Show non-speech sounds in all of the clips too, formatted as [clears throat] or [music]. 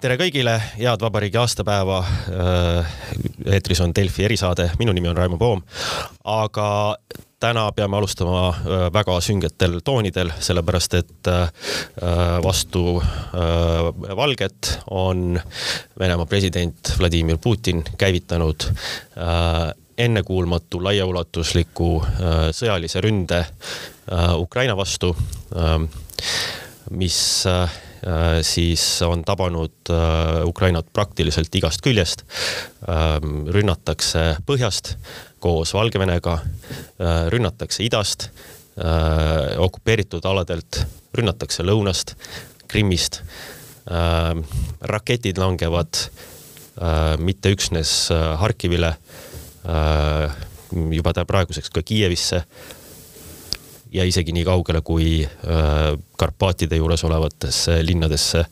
tere kõigile, head vabariigi aastapäeva. eetris on Delfi erisaade, minu nimi on Raimo Poom. aga täna peame alustama väga süngetel toonidel, sellepärast et vastu Valget on Venemaa president Vladimir Putin käivitanud ennekuulmatu laiaulatusliku sõjalise ründe Ukraina vastu, mis Äh, siis on tabanud äh, Ukrainat praktiliselt igast küljest. Ähm, rünnatakse põhjast koos Valgevenega, äh, rünnatakse idast, okupeeritud aladelt, rünnatakse lõunast, Krimmist. Ähm, raketid langevad mitte üksnes Harkivile, juba praeguseks ka Kiievisse ja isegi nii kaugele kui äh, Karpaatide juures olevatesse linnadesse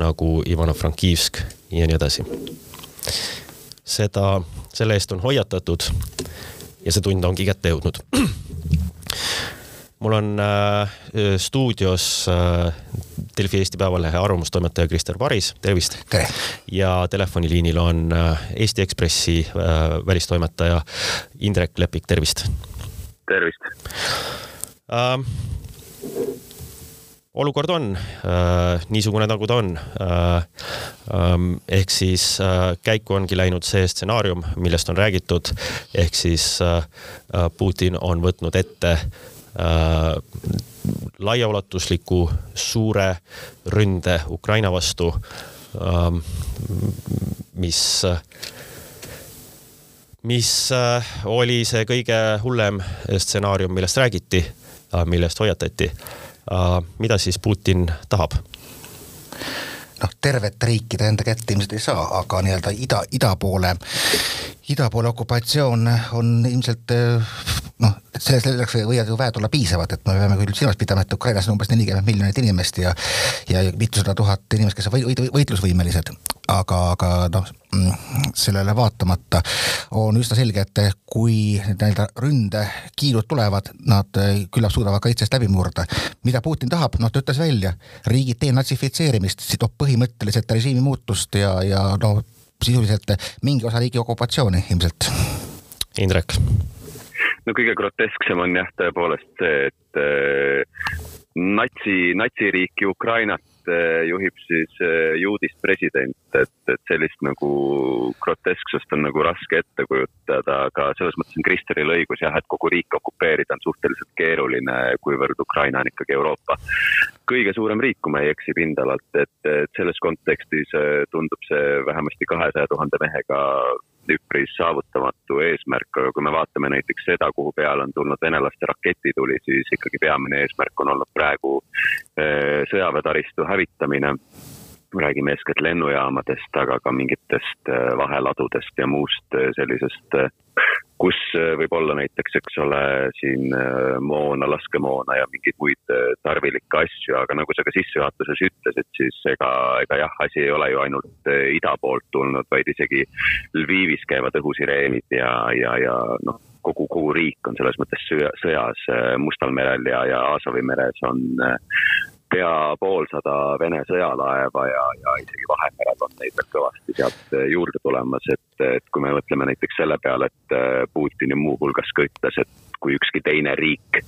nagu Ivano-Frankivsk ja nii edasi. seda, selle eest on hoiatatud ja see tund ongi kätte jõudnud. mul on äh, stuudios äh, Delfi Eesti Päevalehe arvamustoimetaja Krister Varis, tervist. ja telefoniliinil on äh, Eesti Ekspressi äh, välistoimetaja Indrek Lepik, tervist. tervist äh,. olukord on äh, niisugune, nagu ta on äh,. Ähm, ehk siis äh, käiku ongi läinud see stsenaarium, millest on räägitud, ehk siis äh, äh Putin on võtnud ette äh, laiaulatusliku suure ründe Ukraina vastu äh,, mis äh, mis oli see kõige hullem stsenaarium, millest räägiti Äh, millest hoiatati. Äh, mida siis Putin tahab? noh, tervet riiki ta enda kätte ilmselt ei saa, aga nii-öelda ida, ida poole, ida poole okupatsioon on ilmselt noh, selles selleks võivad ju väed olla piisavad, et me peame küll silmas pidama, et Ukrainas on umbes nelikümmend miljonit inimest ja ja mitusada tuhat inimest, kes on võit, võitlusvõimelised. Aga, aga noh, mm, sellele vaatamata on üsna selge, et kui nii-öelda ründekiirud tulevad, nad küllap suudavad kaitsest läbi murda. mida Putin tahab, noh ta ütles välja, riigi denatsifitseerimist, see toob põhimõtteliselt režiimi muutust ja, ja no sisuliselt mingi osa riigi okupatsiooni ilmselt. Indrek no kõige grotesksem on jah, tõepoolest see, et äh, natsi, natsiriiki Ukrainat äh, juhib siis äh, juudist president, et, et sellist nagu grotesksust on nagu raske ette kujutada, aga selles mõttes on Kristeril õigus jah, et kogu riik okupeerida on suhteliselt keeruline, kuivõrd Ukraina on ikkagi Euroopa kõige suurem riik, kui ma ei eksi pindalalt, et, et selles kontekstis tundub see vähemasti kahesaja tuhande mehega üpris saavutamatu eesmärk, aga kui me vaatame näiteks seda, kuhu peale on tulnud venelaste raketituli, siis ikkagi peamine eesmärk on olnud praegu eh, sõjaväetaristu hävitamine. Räägime eeskätt lennujaamadest, aga ka mingitest äh, vaheladudest ja muust äh, sellisest, kus võib olla näiteks, eks ole, siin moona, laskemoona ja mingeid muid tarvilikke asju, aga nagu sa ka sissejuhatuses ütlesid, siis ega, ega jah, asi ei ole ju ainult ida poolt tulnud, vaid isegi Lvivis käivad õhusireenid ja, ja, ja noh, kogu, kogu riik on selles mõttes sõjas Mustal merel ja, ja Aasovi meres on pea poolsada Vene sõjalaeva ja, ja isegi Vahemerel on neid veel kõvasti sealt juurde tulemas, et, et kui me mõtleme näiteks selle peale, et eh, Putin ju muuhulgas ka ütles, et kui ükski teine riik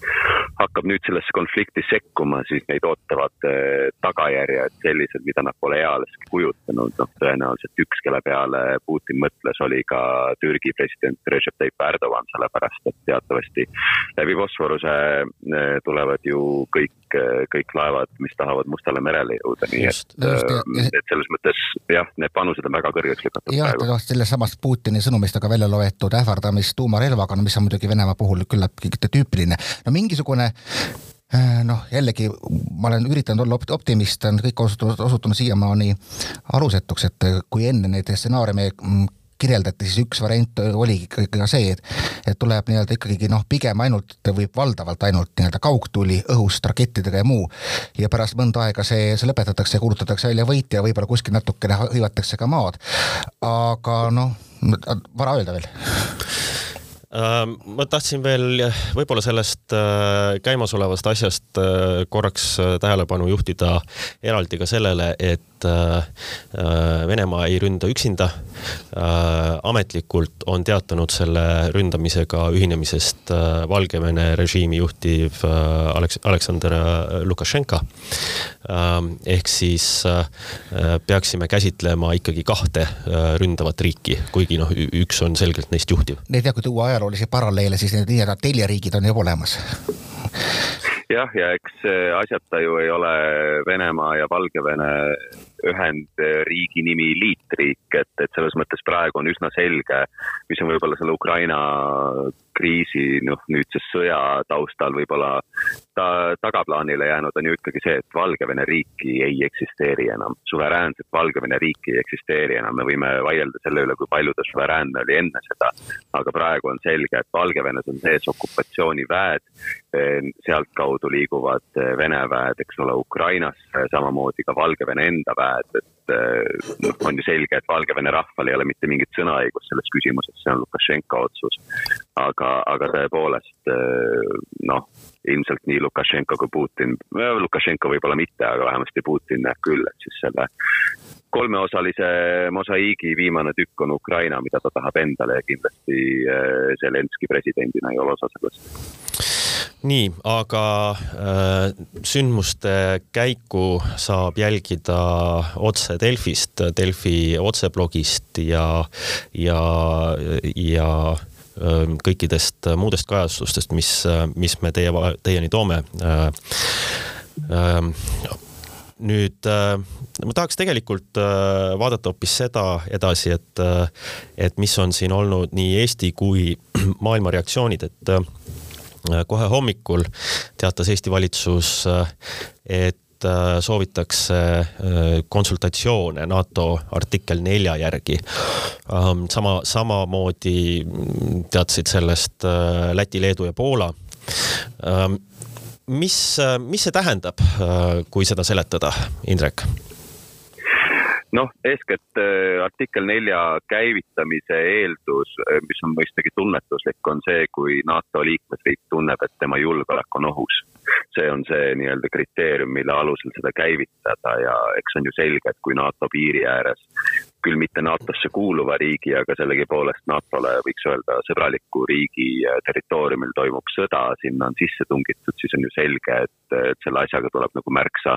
hakkab nüüd sellesse konflikti sekkuma, siis neid ootavad eh, tagajärjed sellised, mida nad pole ealeski kujutanud, noh tõenäoliselt üks, kelle peale Putin mõtles, oli ka Türgi president Recep Tayyip Erdogan, sellepärast et teatavasti läbi Bosforuse tulevad ju kõik kõik, laevad, mis tahavad Mustale merele jõuda, nii et, äh, et selles mõttes jah, need panused on väga kõrgeks lükatud jah, praegu. noh, sellest samast Putini sõnumist ka välja loetud ähvardamist tuumarelvaga, no mis on muidugi Venemaa puhul küllaltki tüüpiline. no mingisugune äh, noh, jällegi ma olen üritanud olla optimist, on kõik osutunud, osutunud siiamaani alusetuks, et kui enne neid stsenaariume mm, kirjeldati, siis üks variant oligi ka see, et, et tuleb nii-öelda ikkagi noh, pigem ainult või valdavalt ainult nii-öelda kaugtuli õhust rakettidega ja muu. ja pärast mõnda aega see, see lõpetatakse ja kuulutatakse välja võitja, võib-olla kuskil natukene hõivatakse ka maad. aga noh, vara öelda veel Äh, ma tahtsin veel võib-olla sellest äh, käimasolevast asjast äh, korraks tähelepanu juhtida eraldi ka sellele, et et Venemaa ei ründa üksinda. ametlikult on teatanud selle ründamisega ühinemisest Valgevene režiimi juhtiv Aleks-, Aleksandr Lukašenka. ehk siis peaksime käsitlema ikkagi kahte ründavat riiki, kuigi noh, üks on selgelt neist juhtiv. Need jah, kui tuua ajaloolisi paralleele, siis need nii-öelda teljeriigid on juba olemas jah, ja eks asjata ju ei ole Venemaa ja Valgevene Ühendriigi nimi liitriik, et, et selles mõttes praegu on üsna selge, mis on võib-olla selle Ukraina kriisi, noh nüüdse sõja taustal võib-olla ta tagaplaanile jäänud, on ju ikkagi see, et Valgevene riiki ei eksisteeri enam. suveräänset Valgevene riiki ei eksisteeri enam, me võime vaielda selle üle, kui palju ta suveräänne oli enne seda. aga praegu on selge, et Valgevenes on sees okupatsiooniväed, sealtkaudu liiguvad Vene väed, eks ole, Ukrainasse, samamoodi ka Valgevene enda väed, et noh, on ju selge, et Valgevene rahval ei ole mitte mingit sõnaõigust selles küsimuses, see on Lukašenka otsus. Aga, aga tõepoolest noh, ilmselt nii Lukašenko kui Putin, Lukašenko võib-olla mitte, aga vähemasti Putin näeb küll, et siis selle kolmeosalise mosaiigi viimane tükk on Ukraina, mida ta tahab endale ja kindlasti Zelenskõi presidendina ei ole osa sellest. Nii, aga äh, sündmuste käiku saab jälgida otse Delfist, Delfi otseblogist ja, ja, ja kõikidest muudest kajastustest, mis, mis me teie, teieni toome äh,. Äh, nüüd äh, ma tahaks tegelikult äh, vaadata hoopis seda edasi, et, äh, et mis on siin olnud nii Eesti kui [clears throat] maailma reaktsioonid, et Äh, kohe hommikul teatas Eesti valitsus, äh, et äh, soovitakse konsultatsioone NATO artikkel nelja järgi. Ähm, sama, samamoodi mm, teadsid sellest Läti, Leedu ja Poola. Ähm, mis, mis see tähendab, kui seda seletada, Indrek? noh, eeskätt artikkel nelja käivitamise eeldus, mis on mõistagi tunnetuslik, on see, kui NATO liikmesriik tunneb, et tema julgeolek on ohus. See on see nii-öelda kriteerium, mille alusel seda käivitada ja eks on ju selge, et kui NATO piiri ääres küll mitte NATO-sse kuuluva riigi, aga sellegipoolest NATO-le võiks öelda sõbraliku riigi territooriumil toimub sõda, sinna on sisse tungitud, siis on ju selge, et, et selle asjaga tuleb nagu märksa,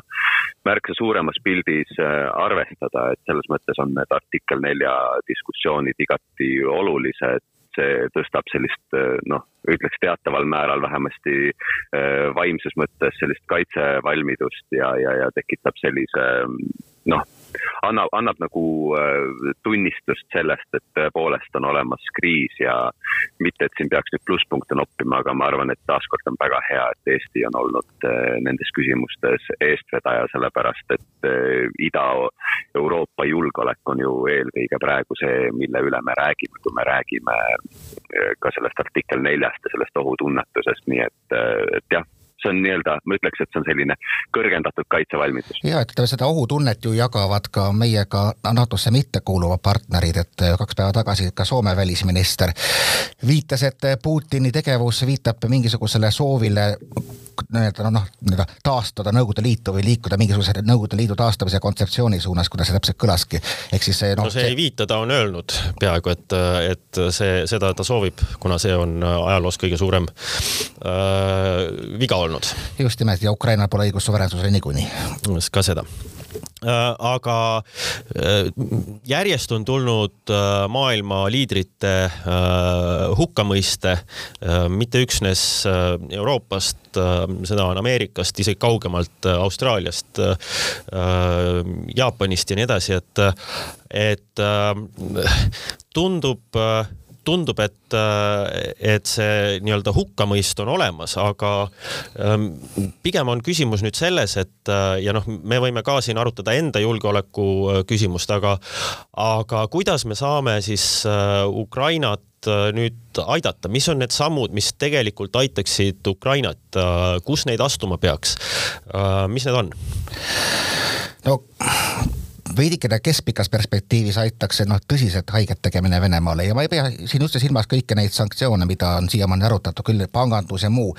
märksa suuremas pildis äh, arvestada, et selles mõttes on need artikkel nelja diskussioonid igati olulised see tõstab sellist noh, ütleks teataval määral vähemasti äh, vaimses mõttes sellist kaitsevalmidust ja, ja, ja tekitab sellise noh, annab, annab nagu äh, tunnistust sellest, et tõepoolest on olemas kriis ja mitte, et siin peaks nüüd plusspunkte noppima, aga ma arvan, et taaskord on väga hea, et Eesti on olnud äh, nendes küsimustes eestvedaja, sellepärast et Ida-Euroopa julgeolek on ju eelkõige praegu see, mille üle me räägime, kui me räägime ka sellest artikkel neljast ja sellest ohutunnetusest, nii et, et jah see on nii-öelda, ma ütleks, et see on selline kõrgendatud kaitsevalmidus. ja, et seda ohutunnet ju jagavad ka meiega NATO-sse mittekuuluvad partnerid, et kaks päeva tagasi ka Soome välisminister viitas, et Putini tegevus viitab mingisugusele soovile nii-öelda noh, nii-öelda taastada Nõukogude Liitu või liikuda mingisuguse Nõukogude Liidu taastamise kontseptsiooni suunas, kuidas see täpselt kõlaski. ehk siis see noh. no see, see ei viita, ta on öelnud peaaegu, et, et see, seda ta soovib, kuna see on ajaloos kõige suurem äh, viga olnud. just nimelt ja Ukrainal pole õigust suveräänsusele niikuinii. ka seda aga äh, järjest on tulnud äh, maailma liidrite hukkamõiste, mitte üksnes Euroopast, seda on Ameerikast, isegi kaugemalt Austraaliast, Jaapanist ja nii edasi, et, et tundub tundub, et, et see nii-öelda hukkamõist on olemas, aga ähm, pigem on küsimus nüüd selles, et ja noh, me võime ka siin arutada enda julgeoleku äh, küsimust, aga, aga kuidas me saame siis äh, Ukrainat äh, nüüd aidata, mis on need sammud, mis tegelikult aitaksid Ukrainat, kus neid astuma peaks? mis need on? no veidikene keskpikas perspektiivis aitaks see noh, tõsiselt haiget tegemine Venemaale ja ma ei pea siin üldse silmas kõiki neid sanktsioone, mida on siiamaani arutatud, küll pangandus ja muu.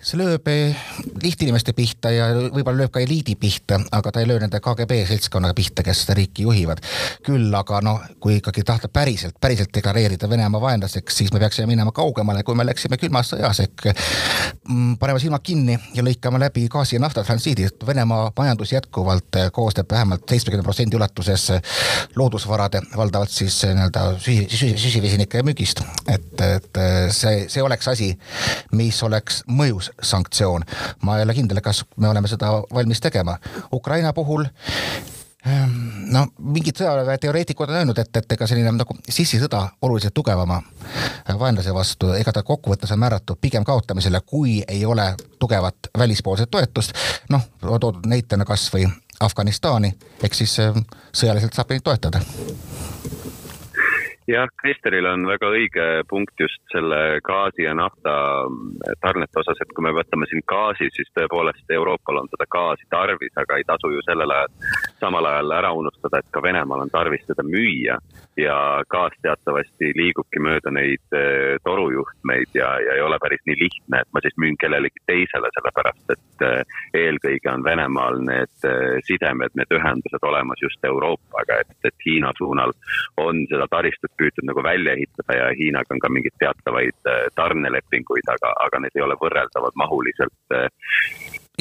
See lööb eh, lihtinimeste pihta ja võib-olla lööb ka eliidi pihta, aga ta ei löö nende KGB seltskonnaga pihta, kes seda riiki juhivad. küll aga noh, kui ikkagi tahta päriselt, päriselt deklareerida Venemaa vaenlaseks, siis me peaksime minema kaugemale, kui me läksime külmas sõjas ehk mm, paneme silmad kinni ja lõikame läbi gaasi ja nafta transiidi, et Venemaa majandus jätkuvalt eh, koosneb vähemalt seitsmekümne protsendi ulatuses eh, loodusvarade, valdavalt siis nii-öelda süsi, süsi, süsivesinike müügist. et, et see, see oleks asi, mis oleks mõjus sanktsioon. ma ei ole kindel, kas me oleme seda valmis tegema. Ukraina puhul ehm, no mingid sõjaväeteoreetikud on öelnud, et, et ega selline nagu sissisõda oluliselt tugevama vaenlase vastu, ega ta kokkuvõttes on määratud pigem kaotamisele, kui ei ole tugevat välispoolset toetust. noh, toodud näitena kasvõi Afganistani, ehk siis ehm, sõjaliselt saab neid toetada jah, Kristeril on väga õige punkt just selle gaasi ja nafta tarnete osas, et kui me võtame siin gaasi, siis tõepoolest Euroopal on seda gaasi tarvis, aga ei tasu ju sellel ajal, samal ajal ära unustada, et ka Venemaal on tarvis seda müüa ja gaas teatavasti liigubki mööda neid eh, torujuhtmeid ja, ja ei ole päris nii lihtne, et ma siis müün kellelegi teisele, sellepärast et eh, eelkõige on Venemaal need eh, sidemed, need ühendused olemas just Euroopaga, et, et Hiina suunal on seda taristut püütud nagu välja ehitada ja Hiinaga on ka mingeid teatavaid tarnelepinguid, aga, aga need ei ole võrreldavad mahuliselt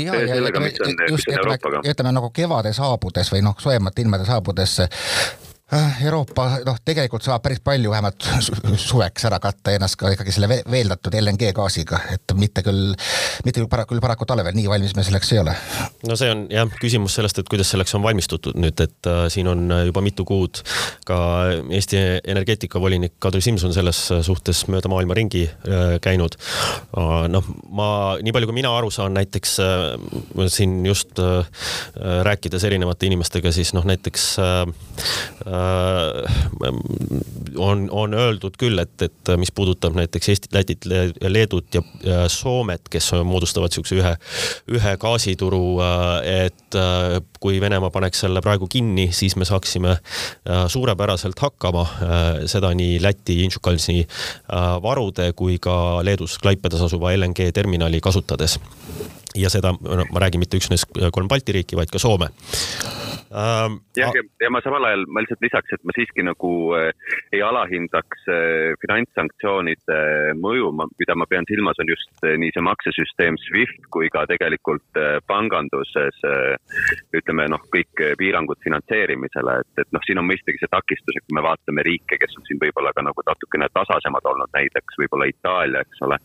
ja, ja ütleme, just ütleme, ütleme nagu kevade saabudes või noh, soojemate ilmade saabudes Euroopa noh, tegelikult saab päris palju vähemalt suveks ära katta ennast ka ikkagi selle veeldatud LNG gaasiga, et mitte küll, mitte küll paraku, küll paraku talvel, nii valmis me selleks ei ole. no see on jah, küsimus sellest, et kuidas selleks on valmistutud nüüd, et äh, siin on juba mitu kuud ka Eesti energeetikavolinik Kadri Simson selles suhtes mööda maailma ringi äh, käinud äh,. noh, ma, nii palju kui mina aru saan, näiteks äh, siin just äh, rääkides erinevate inimestega, siis noh, näiteks äh, Äh, on, on öeldud küll, et, et mis puudutab näiteks Eestit, Lätit, Leedut ja, ja Soomet, kes moodustavad niisuguse ühe, ühe gaasituru, äh, et äh, kui Venemaa paneks selle praegu kinni, siis me saaksime suurepäraselt hakkama, seda nii Läti Inčukalnsi varude kui ka Leedus Klaipedas asuva LNG terminali kasutades. Ja seda, no ma räägin mitte üksnes kolm Balti riiki, vaid ka Soome ähm,. jah, ja, ma samal ajal, ma lihtsalt lisaks, et ma siiski nagu äh, ei alahindaks äh, finantssanktsioonide äh, mõju, mida ma pean silmas, on just äh, nii see maksesüsteem SWIFT kui ka tegelikult äh, panganduses äh, ütleme noh, kõik piirangud finantseerimisele, et, et noh, siin on mõistagi see takistus, et kui me vaatame riike, kes on siin võib-olla ka nagu natukene tasasemad olnud, näiteks võib-olla Itaalia, eks ole.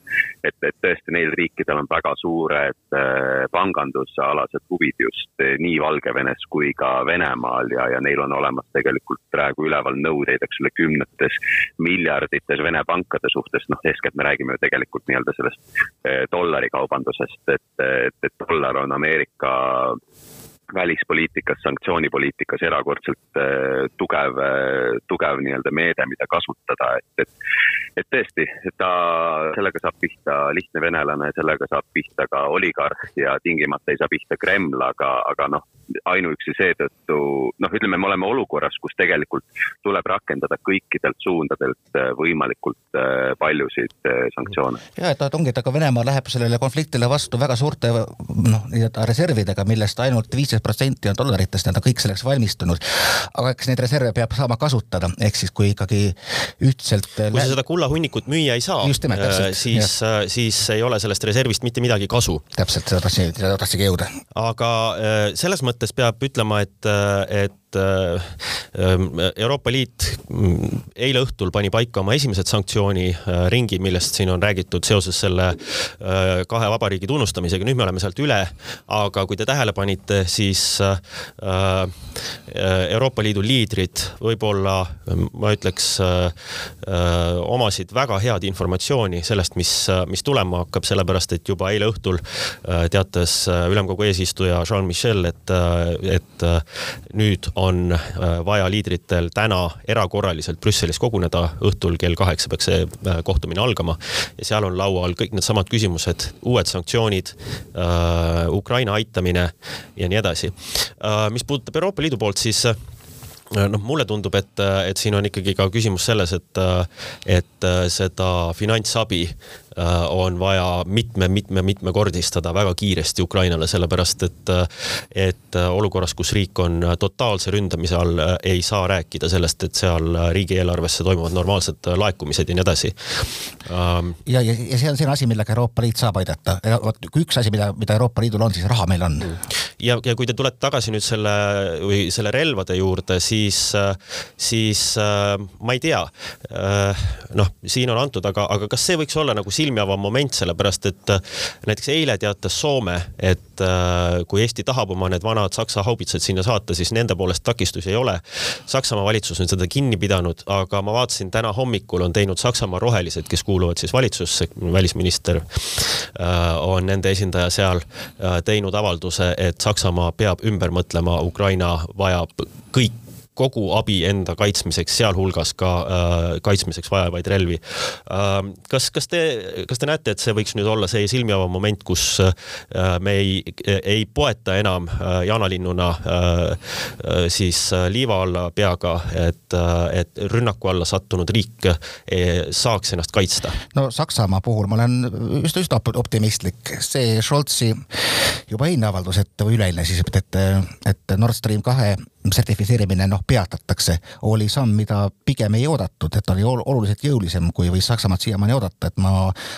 et, et tõesti neil riikidel on väga suured äh, pangandusalased huvid just äh, nii Valgevenes kui ka Venemaal ja, ja neil on olemas tegelikult praegu üleval nõudeid, eks ole, kümnetes miljardites Vene pankade suhtes, noh, eeskätt me räägime ju tegelikult nii-öelda sellest eh, dollarikaubandusest, et, et, et dollar on Ameerika välispoliitikas, sanktsioonipoliitikas erakordselt äh, tugev äh,, tugev nii-öelda meede, mida kasutada, et, et et tõesti, ta, sellega saab pihta lihtne venelane, sellega saab pihta ka oligarh ja tingimata ei saa pihta Kreml, aga, aga noh, ainuüksi seetõttu noh, ütleme, me oleme olukorras, kus tegelikult tuleb rakendada kõikidelt suundadelt äh, võimalikult äh, paljusid äh, sanktsioone. ja et ongi, et aga Venemaa läheb sellele konfliktile vastu väga suurte noh, nii-öelda reservidega, millest ainult viisteist protsenti on dollaritest, nad on kõik selleks valmistunud. aga eks neid reserve peab saama kasutada, ehk siis kui ikkagi ühtselt. kui sa seda kullahunnikut müüa ei saa, siis, siis ei ole sellest reservist mitte midagi kasu. täpselt, seda tahtsin, seda tahtsingi jõuda. aga selles mõttes peab ütlema, et, et et äh, Euroopa Liit mm, eile õhtul pani paika oma esimesed sanktsiooniringid, millest siin on räägitud seoses selle äh, kahe vabariigi tunnustamisega, nüüd me oleme sealt üle, aga kui te tähele panite, siis äh, Euroopa Liidu liidrid võib-olla, ma ütleks, omasid väga head informatsiooni sellest, mis, mis tulema hakkab, sellepärast et juba eile õhtul teatas ülemkogu eesistuja Jean Michel, et, et nüüd on on äh, vaja liidritel täna erakorraliselt Brüsselis koguneda, õhtul kell kaheksa peaks see äh, kohtumine algama ja seal on laual kõik needsamad küsimused, uued sanktsioonid, äh, Ukraina aitamine ja nii edasi. mis puudutab Euroopa Liidu poolt, siis noh, mulle tundub, et, et siin on ikkagi ka küsimus selles, et, et seda finantsabi on vaja mitme-mitme-mitmekordistada väga kiiresti Ukrainale, sellepärast et, et olukorras, kus riik on totaalse ründamise all, ei saa rääkida sellest, et seal riigieelarvesse toimuvad normaalsed laekumised ja nii edasi um,. ja, ja, ja see on selline asi, millega Euroopa Liit saab aidata. vot kui üks asi, mida, mida Euroopa Liidul on, siis raha meil on. ja, ja kui te tulete tagasi nüüd selle või selle relvade juurde, siis, siis ma ei tea. noh, siin on antud, aga, aga kas see võiks olla nagu silmi avav moment, sellepärast et näiteks eile teatas Soome, et kui Eesti tahab oma need vanad Saksa haubitsad sinna saata, siis nende poolest takistusi ei ole. Saksamaa valitsus on seda kinni pidanud, aga ma vaatasin täna hommikul on teinud Saksamaa rohelised, kes kuuluvad siis valitsusse, välisminister on nende esindaja seal teinud avalduse, et Saksamaa peab ümber mõtlema, Ukraina vajab kõik kogu abi enda kaitsmiseks, sealhulgas ka äh, kaitsmiseks vajavaid relvi äh,. kas, kas te, kas te näete, et see võiks nüüd olla see silmi avav moment, kus äh, me ei, ei poeta enam äh, jaanalinnuna äh, äh, siis äh, liiva alla peaga, et äh,, et rünnaku alla sattunud riik äh, saaks ennast kaitsta? no Saksamaa puhul ma olen üsna, üsna optimistlik, see Scholzi juba eilne avaldus, et või üleeilne siis, et, et Nord Stream kahe sertifitseerimine noh, peatatakse, oli samm, mida pigem ei oodatud, et oli oluliselt jõulisem, kui võis Saksamaad siiamaani oodata, et ma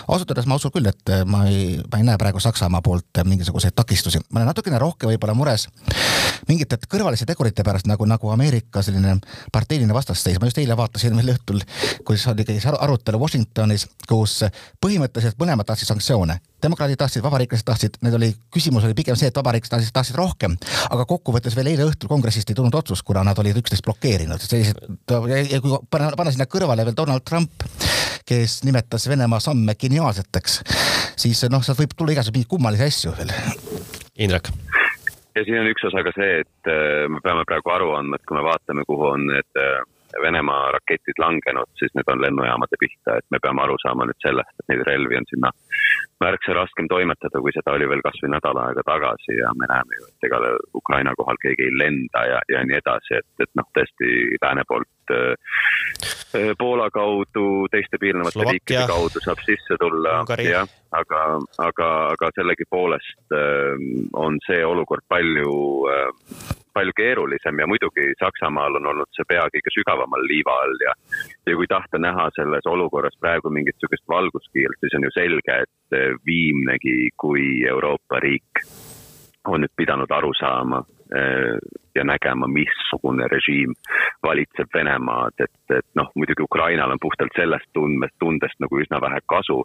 ausalt öeldes ma usun küll, et ma ei, ma ei näe praegu Saksamaa poolt mingisuguseid takistusi. ma olen natukene rohkem võib-olla mures mingite kõrvaliste tegurite pärast nagu, nagu Ameerika selline parteiline vastasseis. ma just eile vaatasin veel õhtul, kuidas oli käis arutelu Washingtonis, kus põhimõtteliselt mõlemad tahtsid sanktsioone demokraadid tahtsid, vabariiklased tahtsid, need oli, küsimus oli pigem see, et vabariiklased tahtsid, tahtsid rohkem, aga kokkuvõttes veel eile õhtul kongressist ei tulnud otsust, kuna nad olid üksteist blokeerinud. sellised, ja kui panna, panna sinna kõrvale veel Donald Trump, kes nimetas Venemaa samme geniaalseteks, siis noh, sealt võib tulla igasuguseid kummalisi asju veel. Indrek ja siin on üks osa ka see, et äh, me peame praegu aru andma, et kui me vaatame, kuhu on need äh, Venemaa raketid langenud, siis need on lennujaamade pihta, et me peame aru saama nüüd sellest, et neid relvi on sinna märksa raskem toimetada, kui seda oli veel kasvõi nädal aega tagasi ja me näeme ju, et ega Ukraina kohal keegi ei lenda ja, ja nii edasi, et, et noh, tõesti lääne poolt äh, Poola kaudu, teiste piirnevate Slovakia, riikide kaudu saab sisse tulla, jah, aga, aga, aga sellegipoolest äh, on see olukord palju äh, palju keerulisem ja muidugi Saksamaal on olnud see pea kõige sügavamal liiva all ja ja kui tahta näha selles olukorras praegu mingit niisugust valguskiirt, siis on ju selge, et viimnegi kui Euroopa riik on nüüd pidanud aru saama ja nägema, missugune režiim valitseb Venemaad, et, et noh, muidugi Ukrainal on puhtalt sellest tundmest, tundest nagu üsna vähe kasu.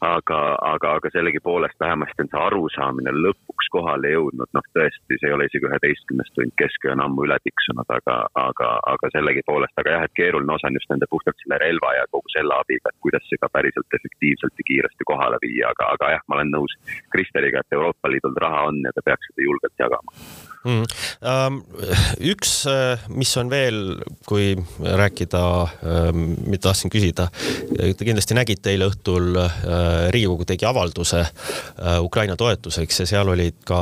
aga, aga, aga sellegipoolest vähemasti on see arusaamine lõpuks kohale jõudnud, noh tõesti, see ei ole isegi üheteistkümnes tund, kesköö on ammu üle tiksunud, aga, aga, aga sellegipoolest, aga jah, et keeruline osa on just nende puhtalt selle relva ja kogu selle abiga, et kuidas see ka päriselt efektiivselt ja kiiresti kohale viia, aga, aga jah, ma olen nõus Kristeliga, et Euroopa Liidul raha on ja ta peaks seda julgelt jagama üks, äh, mis on veel, kui rääkida, ähm, mida tahtsin küsida, te kindlasti nägite eile õhtul äh, Riigikogu tegi avalduse äh, Ukraina toetuseks ja seal olid ka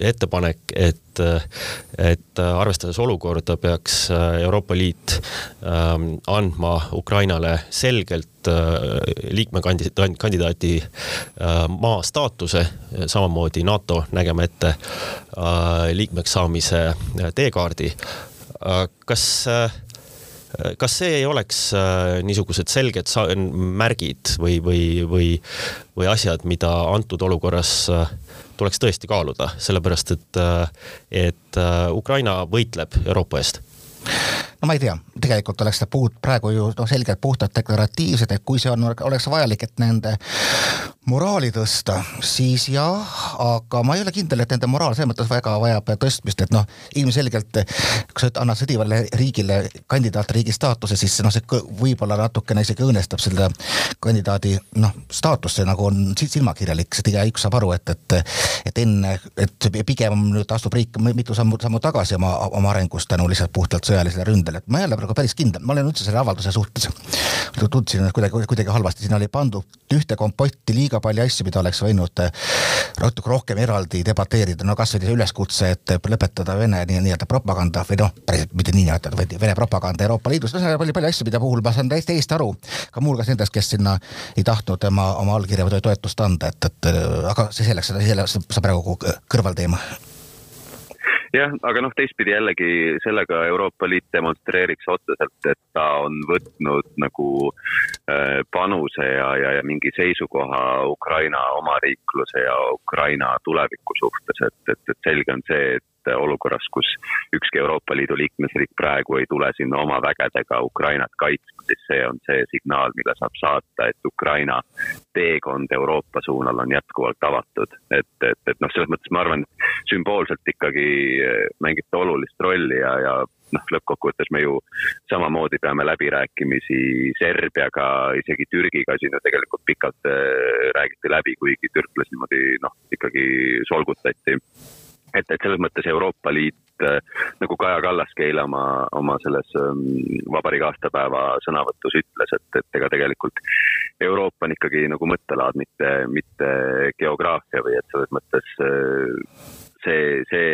ettepanek, et et arvestades olukorda, peaks Euroopa Liit ähm, andma Ukrainale selgelt liikmekandidaadi kandidaati maa staatuse, samamoodi NATO nägema ette liikmeks saamise teekaardi. kas, kas see ei oleks äh, niisugused selged märgid või, või, või, või asjad, mida antud olukorras äh, tuleks tõesti kaaluda, sellepärast et, äh, et Ukraina võitleb Euroopa eest? No ma ei tea, tegelikult oleks see puud praegu ju noh, selgelt puhtalt deklaratiivsed, et kui see on, oleks vajalik, et nende moraali tõsta, siis jah, aga ma ei ole kindel, et nende moraal selles mõttes väga vajab tõstmist, et noh, ilmselgelt kui sa annad sõdivale riigile kandidaatriigi staatuse, siis noh, see võib-olla natukene isegi õõnestab selle kandidaadi noh, staatust, see nagu on silmakirjalik, sest igaüks saab aru, et, et et enne, et pigem nüüd astub riik mitu sammu, sammu tagasi oma, oma arengust tänu lihtsalt puhtalt sõjalisele ründele, et ma ei ole praegu päris kindel, ma olen üldse selle avalduse suhtes, tundsin kuidagi, kuidagi halvasti, sinna oli pandud ühte kompotti liiga palju asju, mida oleks võinud natuke rohkem eraldi debateerida, no kasvõi see üleskutse, et lõpetada Vene nii-öelda propaganda või noh, päriselt mitte nii nimetada, vaid Vene propaganda Euroopa Liidus, ühesõnaga palju, palju asju, mida puhul ma saan täiesti, täiesti aru, ka muuhulgas nendest, kes sinna ei tahtnud oma, oma allkirja või toetust anda, et, et aga see selleks, see, see praegu kõrvalteema jah, aga noh, teistpidi jällegi sellega Euroopa Liit demonstreeriks otseselt, et ta on võtnud nagu äh, panuse ja, ja, ja mingi seisukoha Ukraina omariikluse ja Ukraina tuleviku suhtes, et, et, et selge on see, et olukorras, kus ükski Euroopa Liidu liikmesriik praegu ei tule sinna oma vägedega Ukrainat kaitsma, siis see on see signaal, mille saab saata, et Ukraina teekond Euroopa suunal on jätkuvalt avatud. et, et, et noh, selles mõttes ma arvan, sümboolselt ikkagi mängib ta olulist rolli ja, ja noh, lõppkokkuvõttes me ju samamoodi peame läbirääkimisi Serbiaga, isegi Türgiga siin ju tegelikult pikalt äh, räägiti läbi, kuigi türklasi niimoodi noh, ikkagi solgutati. et, et selles mõttes Euroopa Liit äh, nagu Kaja Kallaski eile oma, oma selles ähm, vabariigi aastapäeva sõnavõtus ütles, et, et ega tegelikult Euroopa on ikkagi nagu mõttelaad, mitte, mitte geograafia või et selles mõttes äh, see, see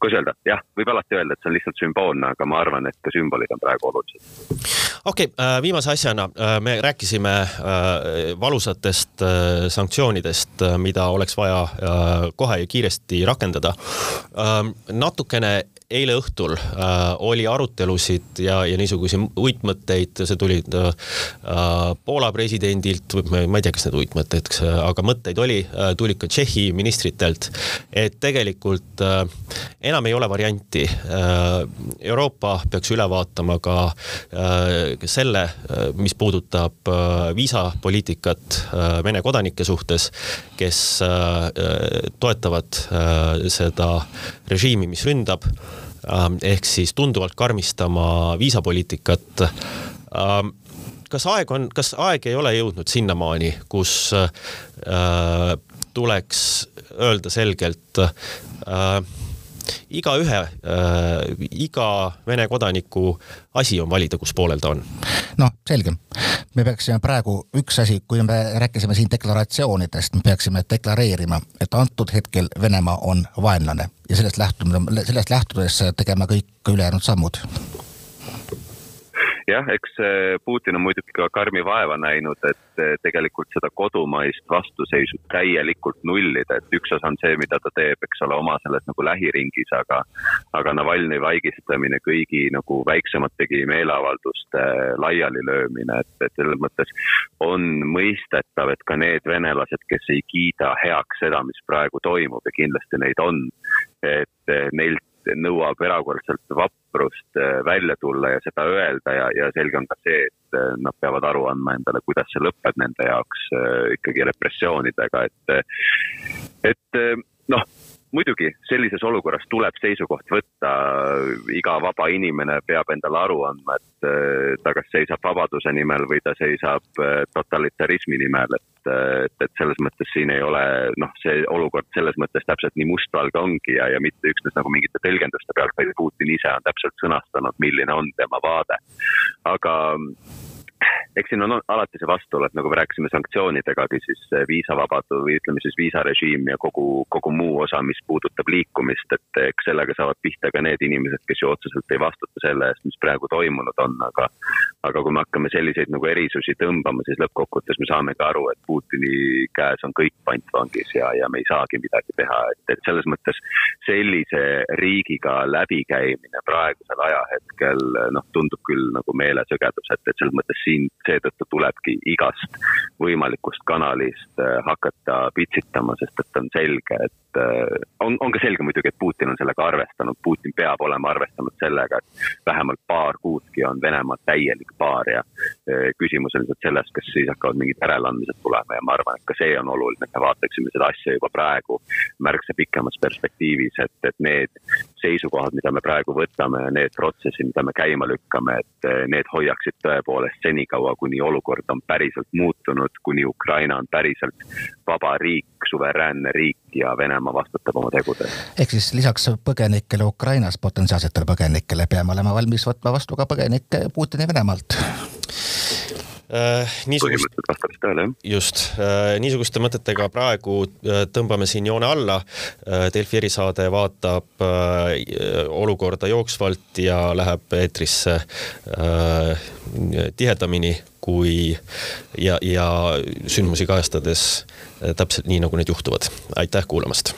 kuidas öelda, jah, võib alati öelda, et see on lihtsalt sümboolne, aga ma arvan, et ka sümbolid on praegu olulised. Okei okay,, äh, viimase asjana äh, me rääkisime äh, valusatest sanktsioonidest, mida oleks vaja kohe ja kiiresti rakendada. natukene eile õhtul äh, oli arutelusid ja, ja niisuguseid uitmõtteid, see tuli äh, Poola presidendilt, ma ei tea, kas need uitmõtted, aga mõtteid oli äh,, tulid ka Tšehhi ministritelt, et tegelikult äh, enam ei ole varianti äh,. Euroopa peaks üle vaatama ka äh, selle, äh, mis puudutab äh, viisapoliitikat äh, Vene kodanike suhtes, kes äh, toetavad äh, seda režiimi, mis ründab ehk siis tunduvalt karmistama viisapoliitikat. Ähm, kas aeg on, kas aeg ei ole jõudnud sinnamaani, kus äh, tuleks öelda selgelt äh, igaühe äh,, iga Vene kodaniku asi on valida, kus poolel ta on. noh, selge. Me peaksime praegu, üks asi, kui me rääkisime siin deklaratsioonidest, me peaksime deklareerima, et antud hetkel Venemaa on vaenlane. Ja sellest lähtumine, sellest lähtudes tegema kõik ülejäänud sammud jah, eks eh, Putin on muidugi ka karmi vaeva näinud, et eh, tegelikult seda kodumaist vastuseisu täielikult nullida, et üks osa on see, mida ta teeb, eks ole, oma selles nagu lähiringis, aga aga Navalnõi vaigistamine, kõigi nagu väiksemategi meeleavalduste laialilöömine, et, et selles mõttes on mõistetav, et ka need venelased, kes ei kiida heaks seda, mis praegu toimub ja kindlasti neid on, et eh, neilt nõuab erakordselt vaprust äh, välja tulla ja seda öelda ja, ja selge on ka see, et äh, nad peavad aru andma endale, kuidas see lõpeb nende jaoks äh, ikkagi repressioonidega, et, et noh muidugi sellises olukorras tuleb seisukoht võtta, iga vaba inimene peab endale aru andma, et äh, ta kas seisab vabaduse nimel või ta seisab äh, totalitarismi nimel, et, et, et selles mõttes siin ei ole noh, see olukord selles mõttes täpselt nii mustvalge ongi ja, ja mitte üksnes nagu mingite tõlgenduste pealt, vaid Putin ise on täpselt sõnastanud, milline on tema vaade. aga eks siin on alati see vastuolu, et nagu me rääkisime sanktsioonidegagi, siis viisavabadus või ütleme siis viisarežiim ja kogu, kogu muu osa, mis puudutab liikumist, et eks sellega saavad pihta ka need inimesed, kes ju otseselt ei vastuta selle eest, mis praegu toimunud on, aga aga kui me hakkame selliseid nagu erisusi tõmbama, siis lõppkokkuvõttes me saame ka aru, et Putini käes on kõik pantvangis ja, ja me ei saagi midagi teha, et, et selles mõttes sellise riigiga läbikäimine praegusel ajahetkel noh, tundub küll nagu meelesõgedus, et, et selles mõttes siin seetõttu tulebki igast võimalikust kanalist äh, hakata pitsitama, sest et on selge, et äh, on, on ka selge muidugi, et Putin on sellega arvestanud, Putin peab olema arvestanud sellega, et vähemalt paar kuudki on Venemaa täielik paaria. Äh, küsimus on lihtsalt selles, kas siis hakkavad mingid järeleandmised tulema ja ma arvan, et ka see on oluline, et me vaataksime seda asja juba praegu märksa pikemas perspektiivis, et, et need seisukohad, mida me praegu võtame ja need protsessid, mida me käima lükkame, et need hoiaksid tõepoolest senikaua, kuni olukord on päriselt muutunud, kuni Ukraina on päriselt vaba riik, suveräänne riik ja Venemaa vastutab oma tegude eest. ehk siis lisaks põgenikele Ukrainas, potentsiaalsetele põgenikele, peame olema valmis võtma vastu ka põgenikke Putini Venemaalt niisugust, tõele, jah. just, niisuguste mõtetega praegu tõmbame siin joone alla. Delfi erisaade vaatab olukorda jooksvalt ja läheb eetrisse tihedamini kui ja, ja sündmusi kajastades täpselt nii, nagu need juhtuvad. aitäh kuulamast